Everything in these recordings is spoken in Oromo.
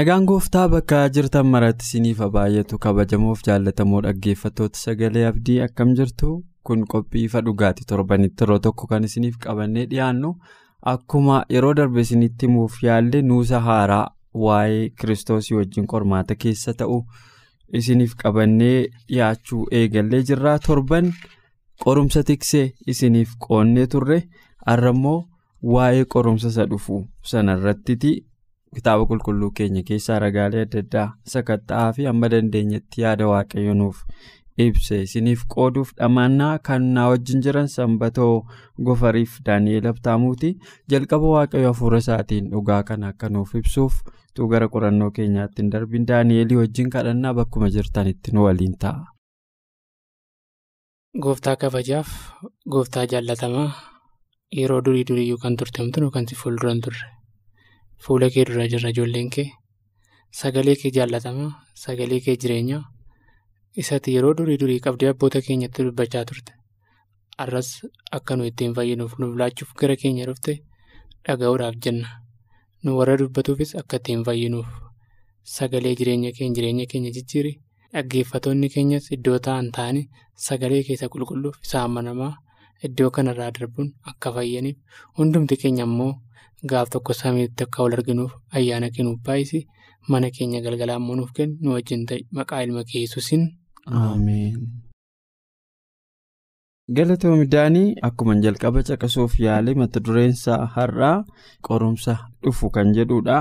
Nagaan gooftaa bakka jirtan maratti isiniif baay'atu kabajamoof jaallatamoo dhaggeeffattoota sagalee abdii akkam jirtu? Kun qophii ifa dhugaati. Torbanitti yeroo tokko kan isiniif qabannee dhiyaannu akkuma yeroo darbe isinitti himuuf yaallee nuusa haaraa waa'ee kiristoosii wajjin qormaata keessa ta'u isiniif qabannee dhiyaachuu eegallee jirraa? Torban qorumsa tiksee isiniif qoonnee turre? Har'ammoo waa'ee qorumsa isa dhufu sanarrattiti. Kitaaba qulqulluu keenya keessaa ragaalee adda addaa sakatta'aa fi hamma dandeenyetti yaada waaqayyo nuuf ibse isiniif qooduuf dhamannaa kan na wajjin jiran sanbatoo gofariif daani'eel abtaamuuti jalqaba waaqayyo hafuura isaatiin dhugaa kana akka nuuf ibsuuf tu gara qorannoo keenyaatti hin darbin daani'eelii wajjin kadhannaa bakkuma jirtanitti nu waliin ta'a. Gooftaa kabajaaf gooftaa jaallatamaa yeroo durii duriyyuu kan turtemtu kan si fuulduran turre. Fuula kee dura jirra ijoolleen kee. Sagalee kee jaallatamaa sagalee kee jireenyaa isatti yeroo durii durii qabdee abboota keenyatti dubbachaa turte. Arras akka nu ittiin fayyinuuf nuuf laachuuf gara keenya dhufte dhaga'uudhaaf jenna. Nu warra dubbatuufis akka ittiin fayyinuuf sagalee jireenya keenya jireenya keenya jijjiiri dhaggeeffatoonni keenyas iddoo ta'an ta'anii sagalee keessa qulqulluuf isa amanamaa iddoo kanarraa darbuun akka fayyaniif. Hundumti keenya immoo. Gaaf tokko samiitti akka wal arginuuf ayyaana kennuuf baay'isi mana keenya galgalaa immoo nuuf kennu nu wajjin ta'e maqaa ilma kee Yesuusiin. Ameen. Galatoomii akkuma jalqaba caqasuuf yaale mata dureensaa har'aa qorumsa dhufu kan jedhudha.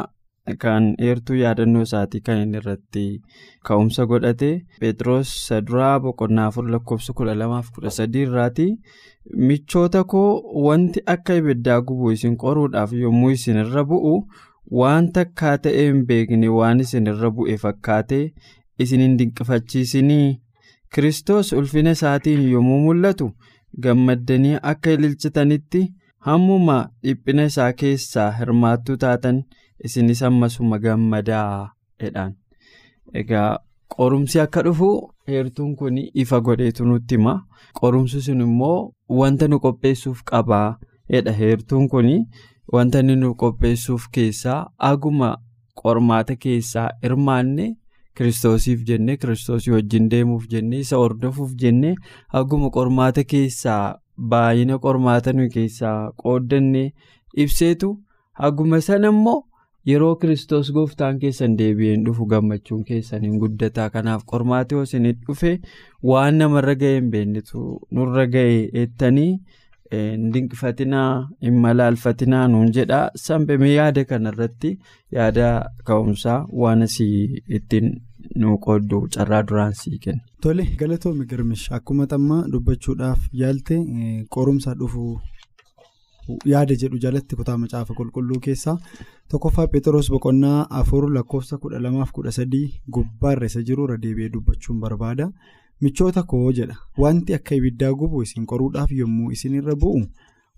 Kan eertuu yaadannoo isaatii kan inni irratti ka'umsa godhate Pheexroos saduraa boqonnaa afur lakkoofsa kudha lamaaf kudha sadii irraati. Michoota koo wanti akka ibiddaa gubu isin qoruudhaaf yommuu isin irra bu'u wanta akka ta'e hin beekne waan isin irra bu'e fakkaatee isin hin dinqifachiisinii Kiristoos ulfina isaatiin yommuu mul'atu gammaddanii akka ililchitanitti hammuma dhiphina isaa keessaa hirmaattuu taatan isinis ammasuma gammadaa jedhaan. Egaa qorumsi akka dhufu heertuun kun ifa godheetu nutti hima. Qorumsi sun immoo wanta nu qopheessuuf qabaa jedha heertuun kun wanta nu qopheessuuf keessaa aguma qormaata keessaa hirmaanne kiristoosiif jennee kiristoosii wajjin deemuuf jennee isa hordofuuf jennee aguma qormaata keessaa baay'ina qormaata nu keessaa qooddannee ibseetu aguma sana immoo. Yeroo kiristoos gooftaan keessan deebi'een dhufu gammachuun keessan hin guddataa kanaaf qormaatee yoo isin dhufe waan namarra ga'e hin beeknetu nurra ga'e eettanii hin dinqifatinaa hin malaalfatinaa nuun jedhaa sanbemee yaada kanarratti yaada ka'umsaa waan asii ittiin nu qooddu carraa duraan sii kenna. Tole galatoomii girmish akkuma xammaa dubbachuudhaaf yaalte qorumsa dhufu. yaada jedhu jalatti kutaa macaafa qulqulluu keessaa tokkoffaa Pheexroos boqonnaa afur lakkoofsa kudha lamaaf kudha sadii gubbaarra isa jiru irra deebi'ee dubbachuun barbaada michoota koo jedha wanti akka ibiddaa gubu isin qoruudhaaf yommuu isinirra bu'u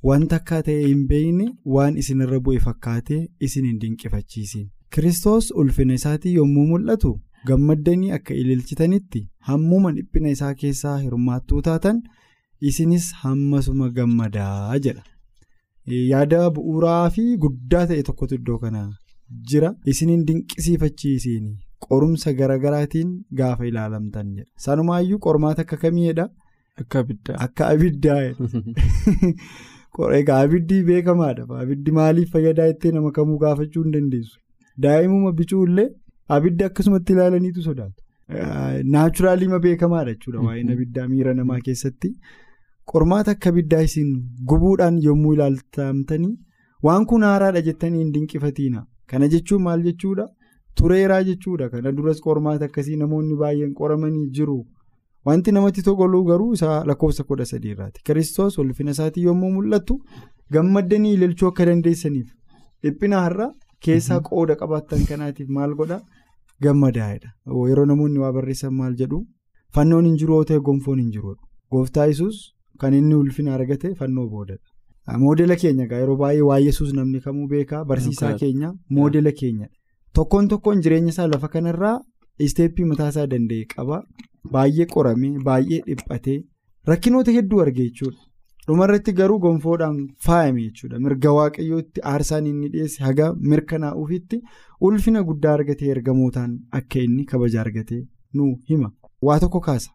wanta akka ta'e hin beekne waan isinirra bu'e fakkaatee isin hin dinqifachiisin kiristoos ulfina isaatii yommuu mul'atu gammaddanii akka ililchitanitti hammuma dhiphina isaa keessaa hirmaattuu taatan isinis hammasuma gammadaa jedha. yaada bu'uuraa fi guddaa ta'e tokkotu iddoo kana jira isiniin dinqisiifachiisiin qorumsa garagaraatiin gaafa ilaalamtan jedha. Sanumaayyuu qormaata akka kamiidha? Akka abiddaa. Akka abiddaa. Egaa abiddi beekamaadha. Abiddi maaliif fayyadaa jettee nama kamuu gaafachuu hin dandeessu. Daa'imuma bicuullee abidda akkasumatti ilaalaniitu sodaatu. Naachuraalii beekamaadha jechuudha waa'een abiddaa miira namaa keessatti. Qormaata akka abiddaa isin gubuudhaan yommuu ilaaltamtanii waan kun haaraadha jettanii hin dinqifatiina. Kana jechuun maal jechuudha? Tureeraa jechuudha. Kana duras qormaata akkasii namoonni baay'een qoramanii jiru. Wanti namatti tolu garuu isaa lakkoofsa kudha sadiirraati. Kiristoos ulfina isaatii yommuu mul'atu gammaddanii ilaalchuu akka dandeessaniif dhiphina har'a keessaa qooda qabaattan kanaatiif maal godha gammadaa'edha. Yeroo namoonni waa barreessan maal jedhu fannoon hin jiru yoo ta'e gonfoon hin jiruudha. Gooftaa Yesuus kan inni ulfina argate fannoo boodadha. Moodela keenya yeroo baay'ee waa Yesuus namni kamuu beekaa barsiisaa keenya moodela keenya tokkoon tokkoon jireenya isaa lafa kanarraa isteeppii mataasaa danda'e qaba. Baay'ee qoramee baay'ee dhiphatee rakkinoota hedduu arge jechuudha. Dhumarratti garuu gonfoodhaan faayame jechuudha. Mirga waaqayyootti aarsaan inni dhiyeesse haga mirkanaa'uufitti ulfina guddaa argatee ergamootaan akka inni kabaja argatee nu hima. Waa tokko kaasa.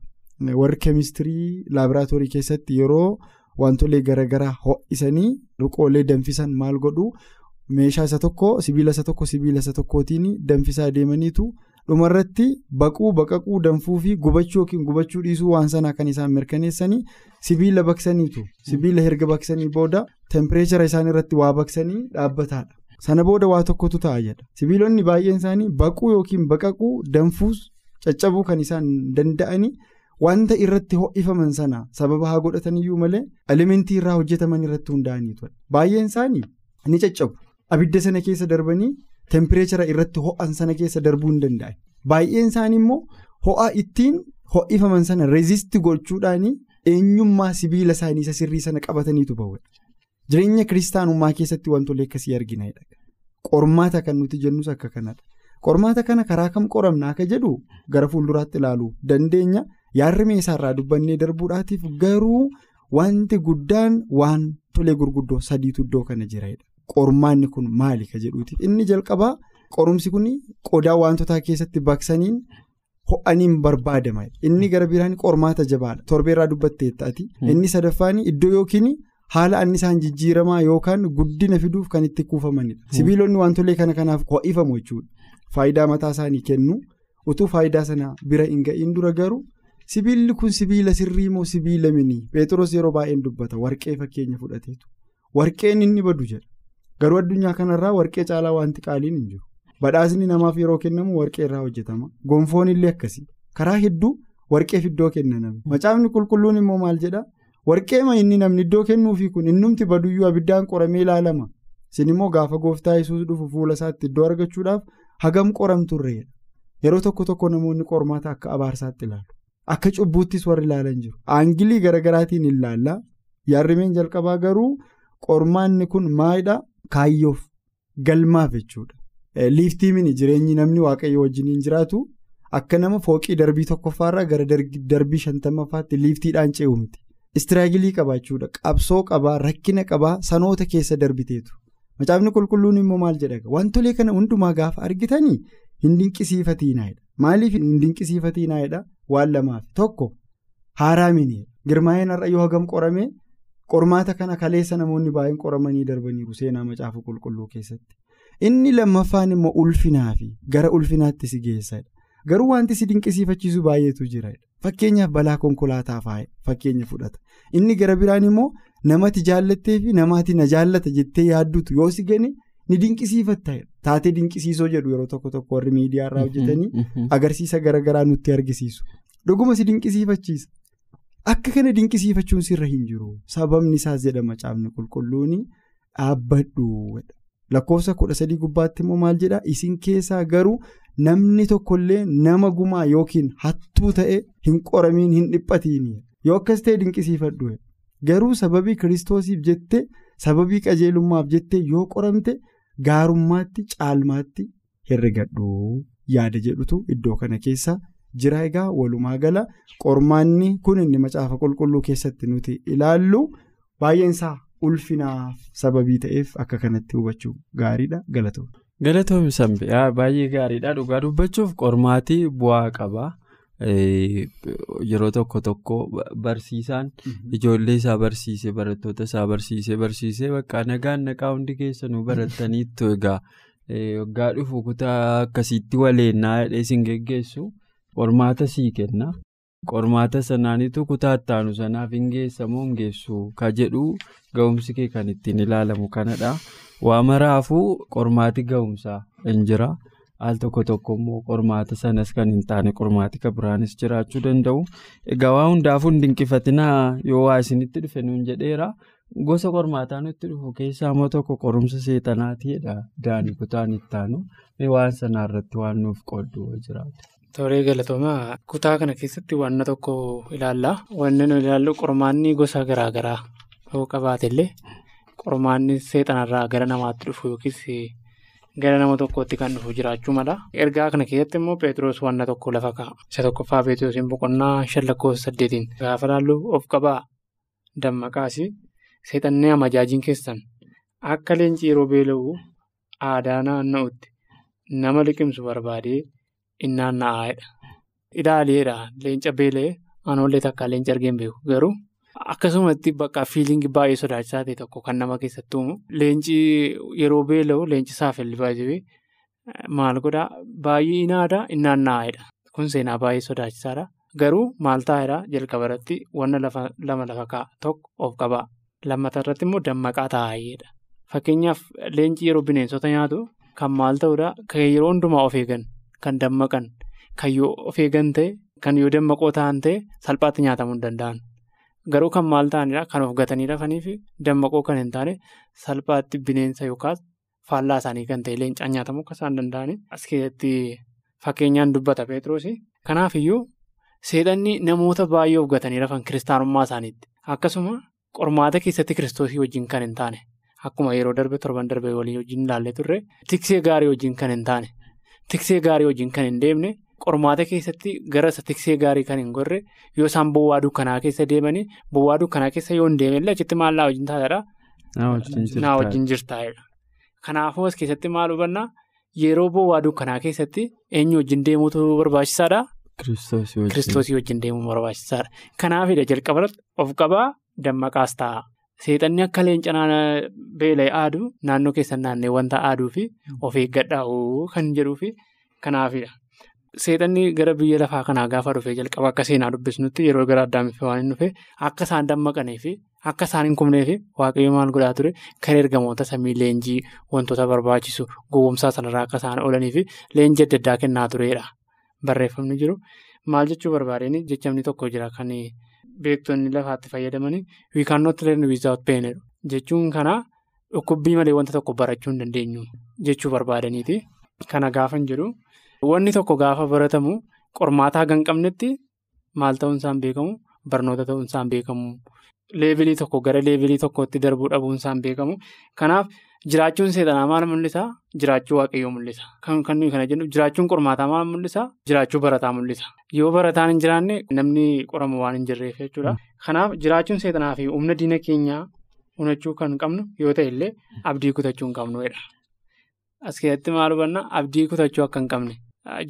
Warri keemistirii laaboraatoorii keessatti yeroo wantolee garaagaraa ho'isanii ruqoolee danfisan maal godhu meeshaa isa tokko sibiila isa tokko sibiila isa tokkootiin danfisaa deemaniitu. Dhumarratti baquu baqaquu danfuu fi gubachuu yookiin gubachuu dhiisuu waan sanaa kan isaan mirkaneessanii sibiila baqsaniitu sibiila herga baqsanii booda tempireechara isaan irratti waa baqsanii dhaabbataadha sana booda waa tokkotu ta'a jedha. Sibiilonni baay'een isaanii baquu yookiin baqaquu danfuus caccabuu kan isaan danda'anii wanta irratti ho'ifaman sana sababa haa godhataniyyuu malee elementii irraa hojjetaman irratti hundaa'anii baay'een isaanii ni caccabu. Abidda sana keessa darbanii. Tempireechara irratti ho'an sana keessa darbuu hin danda'an. Baay'een isaanii immoo ho'a ittiin ho'ifaman sana reezistii gochuudhaan eenyummaa sibiila isaanii isa sirrii sana qabataniitu bahudha. Jireenya kiristaanummaa keessatti wantoonni akkasii arginadha. Qormaata kan nuti jennus akka kanadha. Qormaata kana karaa kam qoramna akka jedhu gara fuulduraatti ilaaluu dandeenya. Yaarri meeshaarraa dubbannee darbuudhaatiif garuu wanti guddaan wantolee gurguddoo sadiitu iddoo kana jiradha. Qormaanni kun maali ka jedhuuti? Inni jalqabaa qorumsi kun qodaa wantoota keessatti baqsaniin ho'aniin barbaadama inni gara biraan qormaata jabaadha. Torbeerraa dubbattee taati inni sadaffaan iddoo yookiin haala annisaan jijjiiramaa yookaan guddina fiduuf kan itti kuufamanidha sibiilonni wantolee kana kanaaf ho'ifamu jechuudha. Faayidaa mataa isaanii kennu utuu faayidaa sana bira hin ga'iin dura garuu sibiilli kun sibiila sirrii moo sibiila minii peetiroos yeroo baay'een dubbata. Warqee fakkeenya fudhateetu. Warqeen inni badu jedha. Garuu addunyaa kanarraa warqee caalaa wanti qaaliin hin jiru. Badhaasni namaaf yeroo kennamu warqee irraa hojjetama. Gonfoon illee akkasii. Karaa hedduu warqeef iddoo kenna namni. Macaafni qulqulluun immoo maal jedhaa? Warqee inni namni iddoo kennuufi kun innumti baduyyuu abiddaan qoramee ilaalama. Isin immoo gaafa gooftaa yesuus dhufu fuula isaatti iddoo argachuudhaaf hagam qoramturreedha. Yeroo tokko tokko namoonni qormaata akka abaarsaatti ilaalu. Akka cubbuuttis warri ilaalan jiru. Aangilii garaagaraatiin ilaalla. Yaarrimeen jalqabaa garuu qormaanni kun maalidhaa? Kaayyoof galmaaf jechuudha. Liiftii mini jireenyi namni waaqayyo wajjiniin jiraatu akka nama fooqii darbii tokkoffaarraa gara darbii shantamaffaatti liiftiidhaan ce'u miti. Istiraagilii qabaa jechuudha. Qabsoo qabaa, rakkina qabaa, sanoota keessa darbiteetu. Macaafni qulqulluun immoo maal jedha? Wantolee kana hundumaa gaafa argitanii hin dinqisiifatiinaayidha. Maaliif hin dinqisiifatiinaayidha? Waan lamaaf. Tokko haaraa miniidha. Girmaa'een har'a yoo hagam qorame. Qormaata kana kaleessa namoonni baay'een qoramanii darbaniiru seenaa macaafa qulqulluu keessatti. Inni lammaffaan immoo ulfinaa fi gara ulfinaatti si geessadha. Garuu wanti si dinqisiifachiisu baay'eetu jira. Fakkeenyaaf balaa konkolaataa faaya fakkeenya fudhata. Inni gara biraan immoo namatti jaallattee fi namaati na jaallata jettee yaaddutu yoo si gane ni dinqisiifatta. Taatee dinqisiisoo jedhu yeroo tokko tokko warri miidiyaarraa hojjetanii agarsiisa garaagaraa nutti argisiisu. Dhuguma si dinqisiifachiisa. Akka kana dinqisiifachuun sirra hin jiru. Sababni isaas jedha macaafni qulqulluun dhaabbadhu. Lakkoofsa kudha sadii gubbaatti immoo maal jedhaa isin keessaa garuu namni tokkollee nama gumaa yookiin hattuu ta'e hin qoramiin hin dhiphatiin yoo akkas ta'e dinqisiifadhu. Garuu sababii kiristoosiif jettee sababii qajeelummaaf jettee yoo qoramte gaarummaatti caalmaatti herregadhu yaada jedhutu iddoo kana keessa. Jira egaa walumaa gala qormaanni kun inni macaafa qulqulluu keessatti nuti ilaallu baay'een isaa ulfinaaf sababii ta'eef akka kanatti hubachuu gaariidha galatoomna. Galatoomii Sambe baay'ee gaariidha dhugaa dubbachuuf qormaatii bu'aa qaba. Yeroo tokko tokko barsiisaan ijoollee isaa barsiisee barattoota isaa barsiisee barsiisee bakka nagaan naqaa hundi keessanuu barattaniittu egaa waggaa dhufu kutaa akkasiitti waleennaa hidhee isin geggeessu qormaata sii kenna. Qormaata sanaanitu kutaa ittaanu sanaaf hin geessamoo hin geessu ka jedhu ga'umsi kee kan ittiin ilaalamu kanadha. Waa maraafuu qormaati ga'umsaa hin jira. Al tokko tokko immoo qormaata sanas kan hin taane qormaati kan biraanis jiraachuu danda'u. Egaa waa hundaafuu hin dinqifatinaa yoo waa isinitti dhufe nuun jedheera. Gosa qormaataa nutti dhufu keessaa immoo tokko qorumsa seexanaatiidha. Daanii kutaan ittaanu waan sanarratti waan nuuf qooddu jiraatu. Tooree galatoomaa kutaa kana keessatti wanna tokko ilaalla. Wanni nu ilaallu qormaanni gosa garaa garaa yoo qabaate illee qormaanni seexanarraa gara namaatti dhufu yookiis gara nama tokkootti kan dhufu jiraachuu mala. Ergaa kana keessatti immoo Pheexroos wanna tokko lafa kaa'a. Isa tokkoffaa Pheexroosiin boqonnaa shan lakkoofsa saddeetiin gaafa ilaallu of qabaa dammaqaas seexannee amajaajiin keessan akka leenci yeroo beela'u aadaa naanna'utti nama liqimsu barbaadee. Innaan na'aadha. Ilaaleedha leenca beela'ee anoollee takka leenca argeen beeku garuu akkasumatti bakka fiiliingii baay'ee sodaachisaa ta'e tokko kan nama keessatti uumu leenci yeroo beela'u leenci saafelli baay'ee maal godhaa baay'ee inaadha innaan na'aadha. Kun seenaa baay'ee sodaachisaadha. Garuu maal taa'eedha jalqaba irratti wanna lama lafa kaa'a tokko of qabaa lammata irratti immoo dammaqaa taa'aayedha. Fakkeenyaaf leenci yeroo bineensota nyaatu kan maal ta'uudha kan yeroo hundumaa of eegan. Kan dammaqan kan yoo of eegan ta'e kan yoo dammaqoo ta'an ta'e salphaatti nyaatamuu hin danda'an. Garuu kan maal ta'anidha kan of gatanii rafanii fi dammaqoo kan hin taane salphaatti bineensa yookaas faallaa isaanii kan ta'e leencaan nyaatamuu akka isaan danda'ani. As keessatti fakkeenyaan dubbata Pheexroos. Kanaafiyyuu seexanni namoota baay'ee of gatanii rafan kiristaanummaa isaaniitti. Akkasuma qormaata keessatti kiristoosii wajjin kan hin taane akkuma yeroo darbe torban darbe waliin wajjin ilaallee turre tiksee gaarii wajjin kan hin taane. Tiksee gaarii wajjin kan hin deemne qormaata keessatti gara isa tiksee gaarii kan hin gorre yoo isaan bowwaa dukkanaa keessa deemanii bowwaa dukkanaa keessa yoo hin deemne achitti maal naa wajjin taatedha. Naa wajjin jirtaa'edha. Kanaafuu as keessatti maal hubannaa yeroo bowwaa dukkanaa keessatti eenyu wajjin deemuutu barbaachisaadha. Kiristoosii wajjin deemuu barbaachisaadha. Kanaafidha jalqabarratti of qabaa dammaqaas ta'a. Seexanni akka leenca beela'ee aaduu naannoo keessan naannee wanta aaduu fi of eeggadhaa kan jedhuu fi kanaafidha. Seexanni gara biyya lafaa kanaa gaafa dhufee jalqaba akka seenaa dubbisnutti yeroo gara addaamiffee waan hin akka isaan dammaqanii fi akka isaan hin kumnee fi waaqayyo maal godhaa ture kan ergamoota samii leenjii wantoota barbaachisu gowwomsaa sanarraa akka isaan oolanii fi leenjii adda addaa kennaa turedha. Barreeffamni jiru maal jechuu barbaadeen jechamni tokko jira kan. Beektonni lafaatti fayyadamanii we cannot learn without pain jechuun kana dhukkubbii malee wanta tokko barachuu hin dandeenyu jechuu barbaadaniiti. Kana gaafa hin jedhu wanni tokko gaafa baratamu qormaata haga hin qabnetti maal ta'uun isaan beekamu barnoota ta'uun isaan beekamu leevilii tokko gara leevilii tokkotti darbuu dhabuun isaan beekamu. Kanaaf jiraachuun seexanaa maal mul'isa? Jiraachuu waaqayyoo mul'isa. Kan nuyi kana jennu jiraachuun qormaataa maal mul'isa? Jiraachuu barataa mul'isa. Yoo barataan hin jiraanne namni qoramu waan hin jirreef jechuudha. Kanaaf jiraachuun seexanaa fi humna diina keenyaa hunachuu kan qabnu yoo ta'e illee abdii kutachuu hin qabnudha. As keessatti maal hubanna abdii kutachuu akka hin qabne.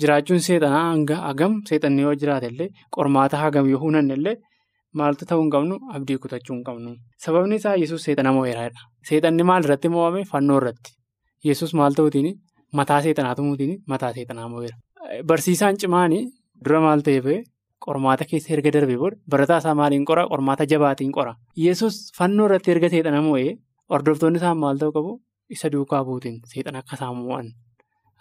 Jiraachuun seexanaa hanga hagam seexanni yoo jiraate illee qormaata hagam yoo hunanne illee maaltu ta'uu hin qabnu abdii kutachuu hin qabnu. Sababni isaa yesus seexana mo'eeraadha. Seexanni maal irratti mo'ame fannoo irratti. Yesus maal ta'uutiin mataa seexanaa tumuutiin mataa seexanaa mo'eera. Barsiisaan cimaanii dura maal ta'eef qormaata keessa erga darbee booda barataa isaa maaliin qora qormaata jabaatiin qora. Yesus fannoo irratti erga seexana mo'ee hordoftoonni isaan maal ta'uu qabu isa duukaa buutiin seexana akka isaan mo'an.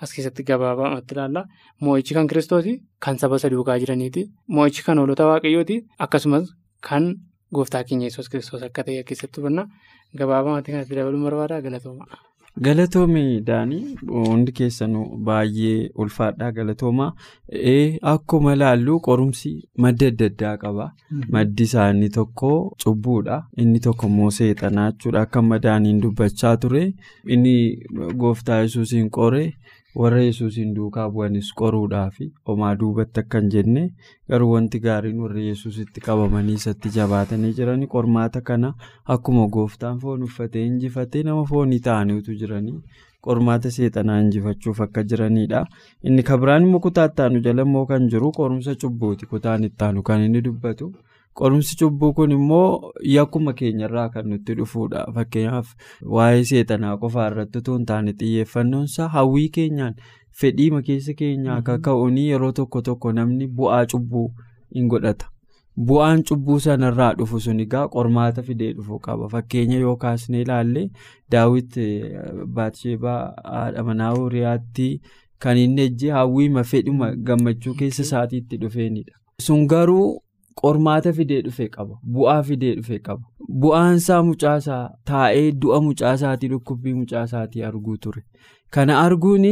As keessatti gabaabamatti ilaalla. Mo'ichi kan kiristooti kan saba isa duukaa jiraniiti. Mo'ichi kan hoolota waaqayyooti akkasumas kan gooftaa keenya yesus kiristoos akka ta'e keessatti hubanna. Gabaabamatti kanatti dabaluun barbaada galatooma. Galatoomii Daanii hundi keessanuu baay'ee ulfaadhaa galatoomaa. Akkuma ilaallu qorumsi madda adda addaa qaba. Maddi isaanii tokko cubbuudha. Inni tokko immoo seexanaa jechuudha. Akka madaaniin dubbachaa ture. Inni gooftaa yesuusiin qoree warra yesuusiin duukaa bu'anis qoruudhaafi homaa duubatti akka hin jenne garuu wanti gaariin warra yesuusitti qabamanii isatti jabaatanii jiranii qormaata kana akkuma gooftaan foon uffatee injifatee nama foonii ta'aniitu jiranii qormaata seexanaa injifachuuf akka jiranidha. Inni kabiraan immoo kutaa ittaanu jala immoo kan jiru qorumsa cubbuuti kutaan ittaanu kan inni dubbatu. Qorumsi cubbuu kun immoo yakkuma keenyarraa kan nutti dhufudha. Fakkeenyaaf waa'ee seexanaa qofaa irratti otoo hin taane xiyyeeffannoonsaa hawwii keenyaan fedhiima keessa keenyaa akka ka'uun yeroo tokko tokko namni bu'aa cubbuu hin godhata. Bu'aan cubbuu sanarraa dhufu sun egaa qormaata fidee dhufu qaba. Fakkeenya yoo kaasnee ilaalle daawwit Baatisheebaa haadha manaa Uuriyaatti kan inni ejjee hawwiima fedhuma gammachuu keessa isaatiitti dhufeenidha. Sun garuu qormaata fidee dhufe qaba. Bu'aa fidee dhufe qaba. Bu'aansaa mucaasaa taa'ee du'a mucaasaatii dhukkubbii mucaasaatii arguu ture. Kana arguun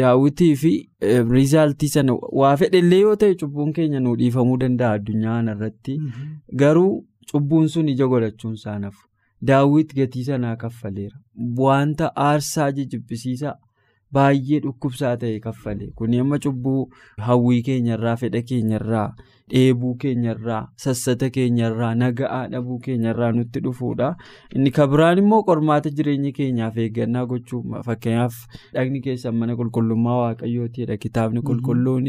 daawwitii fi riizaaltii sana waa fedhellee yoo ta'e cubbuun keenya nuu dhiifamuu danda'a addunyaa kanarratti. Garuu cubbuun sun ija godhachuun saanaaf daawwit gatii sanaa kaffaleera. Wanta aarsaa jibbisiisaa baay'ee dhukkubsaa ta'e kaffale. Kun amma cubbuu hawwii keenyarraa fedha keenyarraa dheebuu keenyarraa sassata keenyarraa naga'aa dhabuu keenyarraa nutti dhufuudha. Inni kabiraan immoo qormaata jireenya keenyaaf eeggannaa gochuu fakkeenyaaf dhagni keessan mana qulqullummaa waaqayyootiidha kitaabni qulqulluun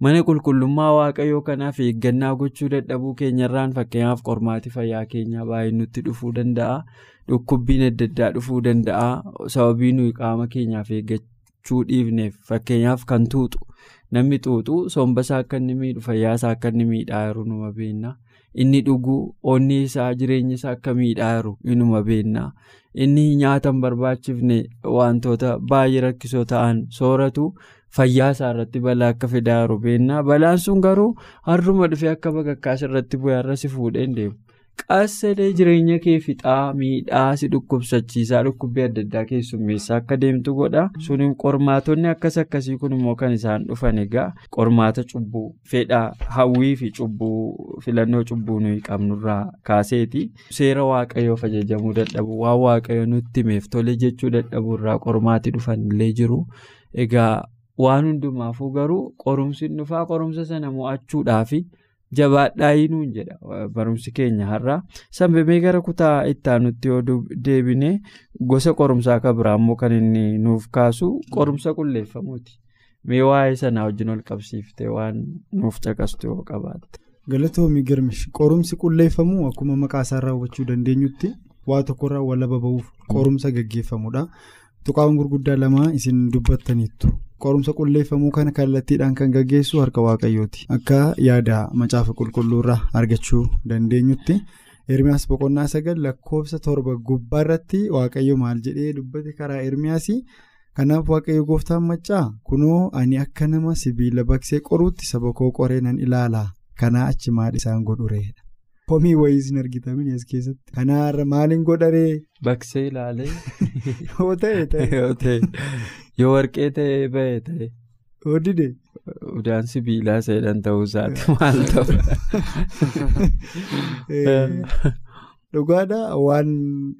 mana qulqullummaa waaqayyoo kanaaf eeggannaa gochuu dadhabuu keenyarraan fakkeenyaaf qormaati fayyaa keenyaa baay'ee nutti dhufuu danda'a. Dhukkubbiin adda addaa dhufuu danda'a. Sababii nuyi qaama keenyaaf eeggachuu dhiifneef fakkeenyaaf kan tuuxu. Namni xuuxu sombasaa akka inni miidhu fayyaasaa akka inni miidhaa jiru numa beekna. Inni dhuguu onni isaa jireenya isaa akka miidhaa jiru inuma beekna. Inni nyaata hin barbaachifne wantoota baay'ee rakkisoo ta'an sooratu fayyaa isaa irratti balaa akka fidaa jiru beekna. Balaan sun garuu har'uma dhufee akka bakakkaas irratti bu'ee har'a si fuudhee hin deemu. Qassalee jireenya kee fixaa miidhaa si dhukkubsachiisaa dhukkubbii adda addaa keessummeessaa akka deemtu godha. Suniin qormaatonni akkas akkasii kun immoo kan isaan dhufan egaa qormaata cubbuu fedhaa hawwii fi cubbuu filannoo cubbuu nuyi qabnurraa kaaseeti. Seera waaqayyoof ajajamuu dadhabu waan waaqayyo nutti himeef tole jechuu dadhabuurraa qormaati dhufan illee jiru. Egaa waan hundumaafuu garuu qorumsi dhufaa qorumsa sana mo'achuudhaafi. Jabaadhaa nuun jedha barumsi keenya har'a sanbemee gara kutaa ittaanutti yoo deebine gosa qorumsaa akka biraa immoo kan inni nuuf kaasu qorumsa qulleeffamuuti mee waa'ee sanaa wajjin ol qabsiiftee waan nuuf caqastu yoo qabaatte. galatoomii girmish qorumsi qulleeffamuu akkuma maqaa isaa raawwachuu dandeenyutti waa tokkorraa walaba bahuuf qorumsa gaggeeffamudha tuqaawwan gurguddaa lama isin dubbattaniittu. Qorumsa qulleeffamuu kana kallattiidhaan kan gaggeessu harka waaqayyooti. Akka yaada macaafa qulqulluurraa argachuu dandeenyutti ermiyaas boqonnaa sagal lakkoofsa torba gubbaa irratti waaqayyo maal jedhee dubbate karaa ermiyaas kanaaf waaqayyo gooftaan maccaa kunoo ani akka nama sibiila baqsee qoruutti saba koo qoree nan ilaala. Kanaa achi maal isaan godhureedha. Komii wayii isin argitamin as keessatti. Kanaarra maaliin godharee. Baqsee ilaalee. Yoo ta'e ta'e. Yoo warqee ta'ee ba'e ta'e. Yoo dide. Udaan sibiilaa seedhan ta'uu isaati maal ta'u. Dhugaadhaa waan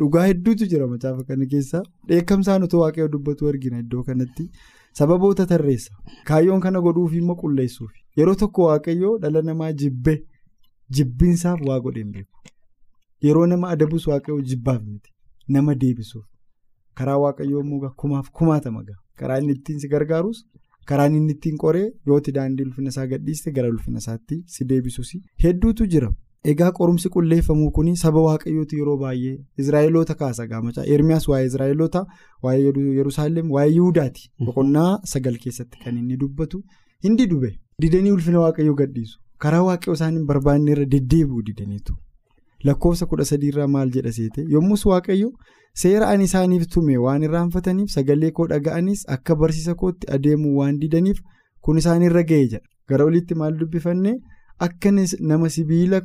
dhugaa hedduutu jira macaafa kana keessa dheekkamsaan otoo waaqayyo dubbatu argina iddoo kanatti sababoota tarreessa kaayyoon kana godhuuf immoo qulleessuuf yeroo tokko waaqayyo dhala namaa jibbe. Jibbinsaaf waa godheen beeku. Yeroo nama adabus waaqayyoo jibbaaf miti. Nama deebisuuf. Karaa waaqayyoo immoo kumaaf kumaatama gaha karaa inni ittiin si gargaarus karaa inni ittiin qoree yooti daandii ulfina isaa gadhiiste gara ulfina isaatti si deebisuus hedduutu jira. Egaa qorumsi qulleeffamuu kun saba waaqayyooti yeroo baay'ee Israa'eloota kaasa gaamachaa Ermiyaas waa'ee Israa'eloota waa'ee Yerusaalem waa'ee Yihudaati boqonnaa sagal keessatti kan inni dubbatu. Hindi dube. Didanii ulfina waaqayyoo gadhiisu. Karaa waaqayyoo isaan hin barbaanne irra deddeebi'u didaniitu lakkoofsa kudha sadiirraa maal jedha seete yommus waaqayyo seera ani isaaniif tume waan irraanfataniif sagalee koo dhaga'anis akka barsiisa kootti adeemuu waan didaniif kun isaanirra ga'e jedha gara olitti maal dubbifanne akka nama sibiila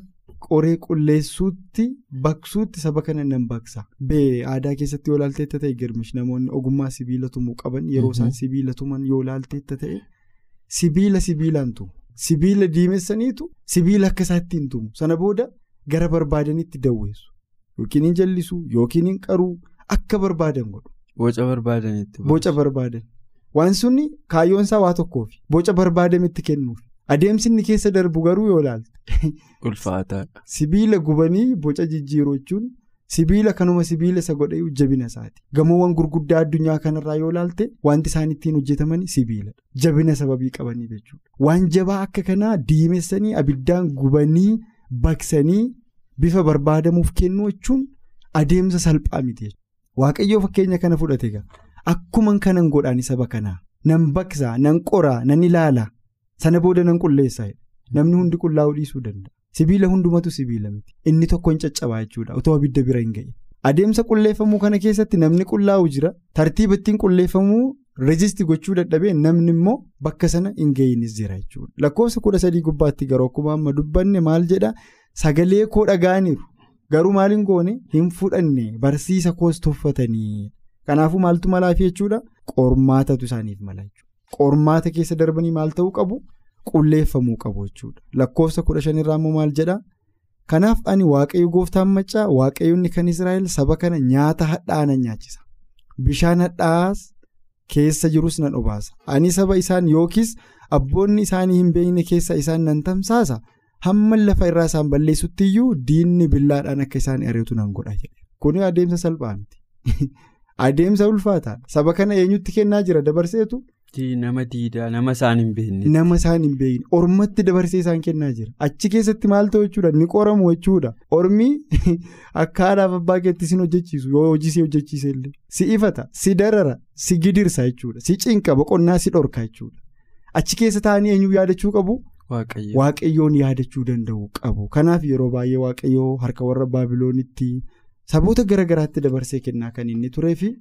qoree qulleessuutti baqsuutti saba kana nan baqsa bee aadaa keessatti yoo laalteetta ta'e girmish namoonni ogummaa sibiila tumuu qaban yeroo isaan sibiila tuman yoo laalteetta ta'e sibiila sibiilaan tumu. Sibiila diimessaniitu sibiila akka isaatti hin tumu sana booda gara barbaadanitti dawweessu yookiin hin jallisu yookiin hin qaruu akka barbaadan godhu. Boca barbaadanitti. Boca barbaadan waan sunni kaayyoon isaa waa tokkoofi boca barbaadametti kennuufi adeemsi inni keessa darbu garuu yoo ilaalte. Ulfaataadha. Sibiila gubanii boca jijjiiruu jechuun Sibiila kanuma sibiila isa godhee jabina isaati. Gamoowwan gurguddaa addunyaa kanarraa yoo ilaalte wanti isaan ittiin hojjetaman sibiiladha. Jabina sababii qabanii jechuudha. Waan jabaa akka kanaa diimessanii abiddaan gubanii baqsanii bifa barbaadamuuf kennuu jechuun adeemsa salphaa miti. Waaqayyoo fakkeenya kana fudhate egaa akkuma kanan godhaan saba kanaa nan baqsaa nan qoraa nan ilaalaa sana booda nan qulleessaa namni hundi qullaa'uu dhiisuu danda'a. Sibiila hundumatu sibiila miti. Inni tokko hin caccabaa jechuudha. Otoo abidda bira hin ga'in. Adeemsa qulleeffamuu kana keessatti namni qullaa'u jira. Tartiiba ittiin qulleeffamuu reejistii gochuu dadhabee namni immoo bakka sana hin ga'iinis jira jechuudha. Lakkoofsa kudha sadii gubbaatti garuu akkuma amma dubbanne maal jedhaa sagalee koo dhaga'aniiru. Garuu maal hin goone hin fudhanne barsiisa koos tuffatanii. Kanaafuu maaltu malaafi jechuudha? Qormaatatu isaaniif mala jechuudha. Qormaata keessa darbanii maal ta'uu qabu? Qulleeffamuu qabu jechuudha. Lakkoofsa kudha shanirraa immoo maal jedhaa? Kanaaf ani waaqayyo gooftaan maccaa waaqayyoonni kan Israa'el saba kana nyaata hadhaa'aa nyaachisa. Bishaan hadhaa'aas keessa jirus nan obaasa. Ani saba isaan yookiis abboonni isaanii hin beekne keessa isaan nan tamsaasa. Hamma lafa irraa isaan balleessutti iyyuu diinni billaadhaan akka isaan ari'atu nan godha. Kuni adeemsa salphaa miti. Adeemsa ulfaataadha. Saba kana eenyutti kennaa jira dabarseetu. Nama diidaa nama isaan hin beekne. Nama isaan hin beekne. Ormatti dabarsee isaan kennaa jira. Achi keessatti maal ta'u jechuudha ni qoramu jechuudha ormi akka haadhaaf abbaa keetti sin hojjechiisu. Yoo hojii si hojjechiise illee. Si ifata si darara si gidirsa jechuudha. Si cinqa boqonnaa si dhorka jechuudha. Achi keessa taa'anii eenyuu yaadachuu qabu. Waaqayyoon yaadachuu danda'u qabu. Kanaaf yeroo baay'ee waaqayyoo harka warra baabiloonitti saboota garaagaraatti dabarsee kennaa kan inni turee fi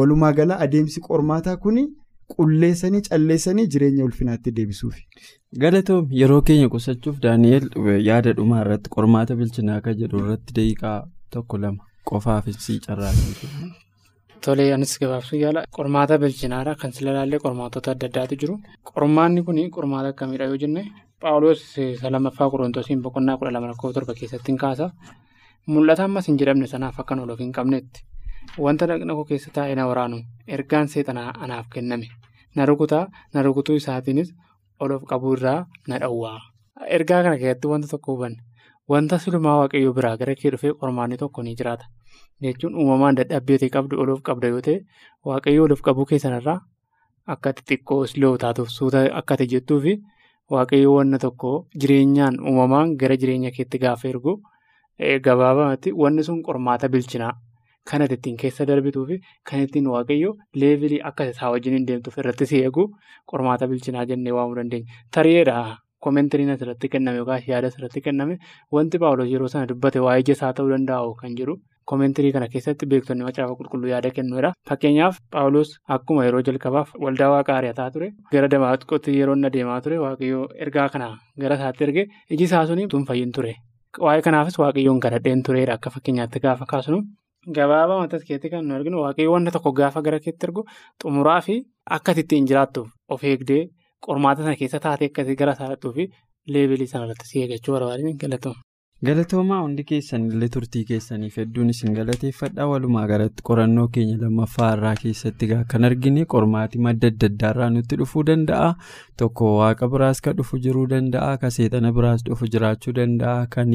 walumaa gala adeemsi qormaataa kuni. Qulleessanii calleessanii jireenya ulfinaatti deebisuufi. Galatoom yeroo keenya qusachuuf Daani'eel yaada dhumaa irratti qormaata bilchinaa akka jedhu irratti daqiiqaa tokko lama qofaaf si carraaqee. Tolee anis gabaabsuu yaala qormaata bilchinaadha kan sila ilaallee qormaatota adda addaatu jiru. Qormaanni kun qormaata akkamiidha yoo jenne Paawuloos lammaffaa Qorontosiin boqonnaa kudha lama lakkoofsa torba keessatti hin kaasa. Mul'ata ammas hin jedhamne sanaaf akka nuuf hin qabnetti. Wanta dhaqna koo keessa taa'ee na waraanu ergaan seexanaa anaaf kenname na rukutaa na rukutuu isaatiinis ol of qabuu irraa na dhowwaa. Ergaa kana keessatti wanta tokko hubanne wanta silumaa waaqayyoo biraa gara kee dhufee qormaanni tokko ni jiraata. Jechuun uumamaan dadhabbii ta'e qabdu ol of qabda yoo ta'e waaqayyoo ol of qabuu keessanirraa akka xixiqqoo siloo taatuuf suuta akka ati jettuu fi waaqayyoo wanna tokko jireenyaan uumamaan gara jireenya keetti gaafa ergu gabaabamatti wanni sun qormaata bilchinaa. Kan ati ittiin keessa darbituu fi kan ittiin waaqayyo leevilii akka isaa wajjin hin deemtuuf irratti si eegu qormaata bilchinaa jennee waamuu dandeenya. Tari'eedha koomentiiriin asirratti kenname yookaan yaada asirratti kenname wanti Paawuloos yeroo sana dubbate waa'ee ija isaa ta'uu danda'u kan jiru koomentiirii kana keessatti beektonni macaafa qulqulluu yaada kennuudha. Fakkeenyaaf Paawuloos akkuma yeroo jalqabaaf waldaa waaqa ari'ataa ture gara Damaasqootti yeroo inni adeemaa ture waaqayyo ergaa kana gara isaatti erge iji isaa suni tun fayyin ture. Waa'ee kanaafis waaqayyoon kadhadheen tureedha akka fakkeenyaatti gaafa kaasnu. Gabaabaa matas keetti kan nu arginu waaqayyo wanta tokko gaafa gara keetti ergu xumuraa fi akka ittiin jiraattuuf of eegdee qormaata sana keessa taatee akkasii gara isaattuu fi leebilii sanarratti si eeggachuu barbaadanii galatooma. Galatoomaa hundi keessan illee turtii keessaniif hedduun isin galateeffadha walumaa galatti qorannoo keenya lammaffaa irraa keessatti kan argine qormaatii madda adda addaarraa nutti dhufuu danda'a. Tokko waaqa biraas kan dhufu jiruu danda'a kan seexana biraas dhufu jiraachuu danda'a. Kan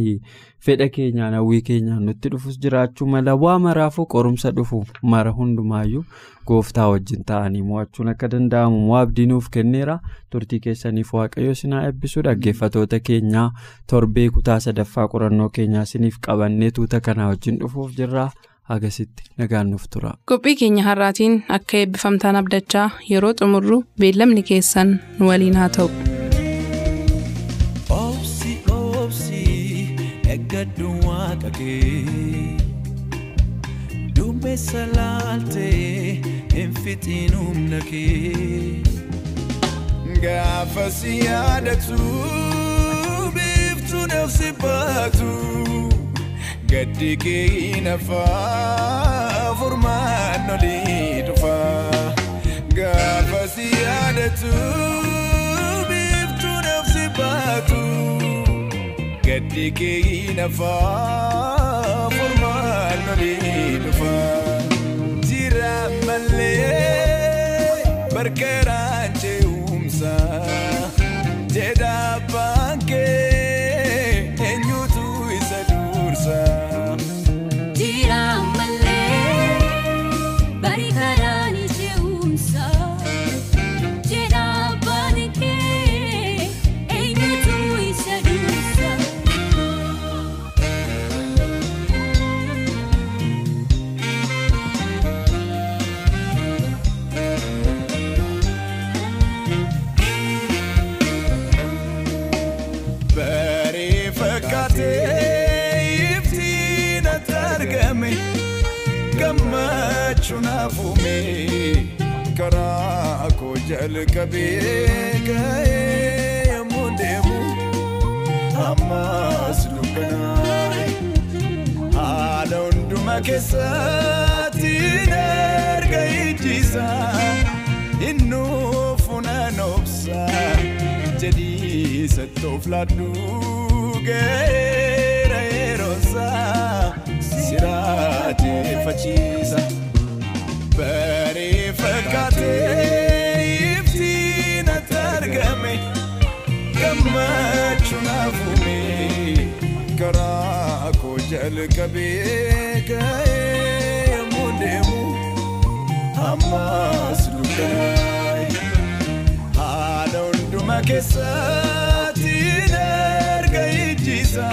fedha keenyaan hawwii keenyaan nutti dhufus jiraachuu mala. Waa maraafuu qorumsa dhufu mara hundumaayyuu gooftaa wajjin ta'anii mo'achuun akka danda'amu mo'aa abdii nuuf kenneera? Turtii keessaniif waaqayyo sinaa eebbisu dhaggeeffatoota keenyaa torbee kutaa sadaffaa qorannoo keenyaa isiniif qabannee tuuta kanaa wajjin dhufuuf jirra agasitti nagaan nuuf tura. qophii keenya har'aatiin akka eebbifamtaan abdachaa yeroo xumurru beellamni keessan nu waliin haa ta'u. Duumessa laaltee hin fixiin humna kee gaafa si yaadatu biiftuu nafsi baatu gaddi kee nafaa furmaan olii dhufa gaafa si yaadatu biiftuu nafsi baatu gaddi kee nafaa furmaan olii dhufa. Hafuume karaa koo jalqabee ga'ee yommuu deemu ammas dukkanaa'e haala hundumaa keessatti erga ijjiisa innuu funaan obsa jedhii sattoof laaddu ga'eera yeroonsa siraateeffachiisa. Baree fakkaatee iftiin ati argame gammachuun hafuume karaa koo jalqabee ga'ee yommuu deemu ammas dukkanaa'e haala hundumaa keessatti erga ijjiisa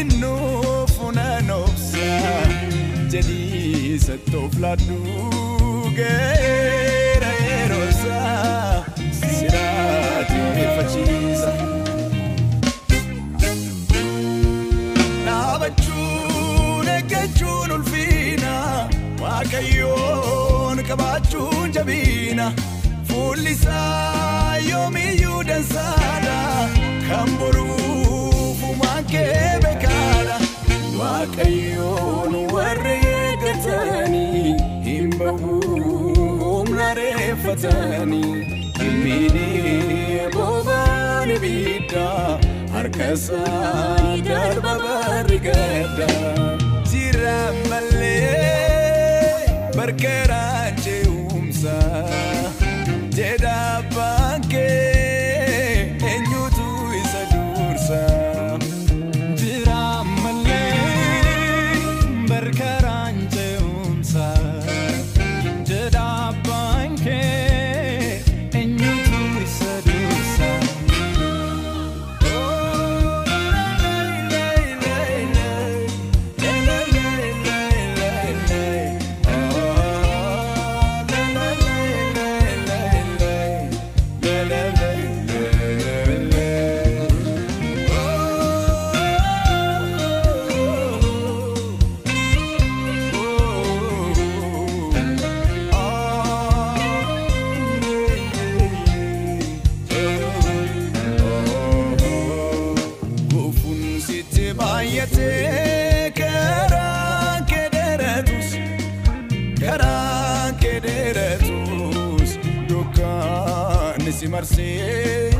innuu funaan obsa jedhii sattoof laaddu ga'eera yeroonsa siraateeffachiisa. Dhaabachuun eeggachuun ulfiina waaqayyoon qabaachuun jabiina fuulli isaa yoomiyyuu dansaadha kan boruuf uumaan kee beekaadha waaqayyoon warri eeggatanii hin bahu humna reeffatanii hin miidhee boobaan ibiddaa harka isaanii darba barri gadda. Jira malee barkeeraan dukkaanni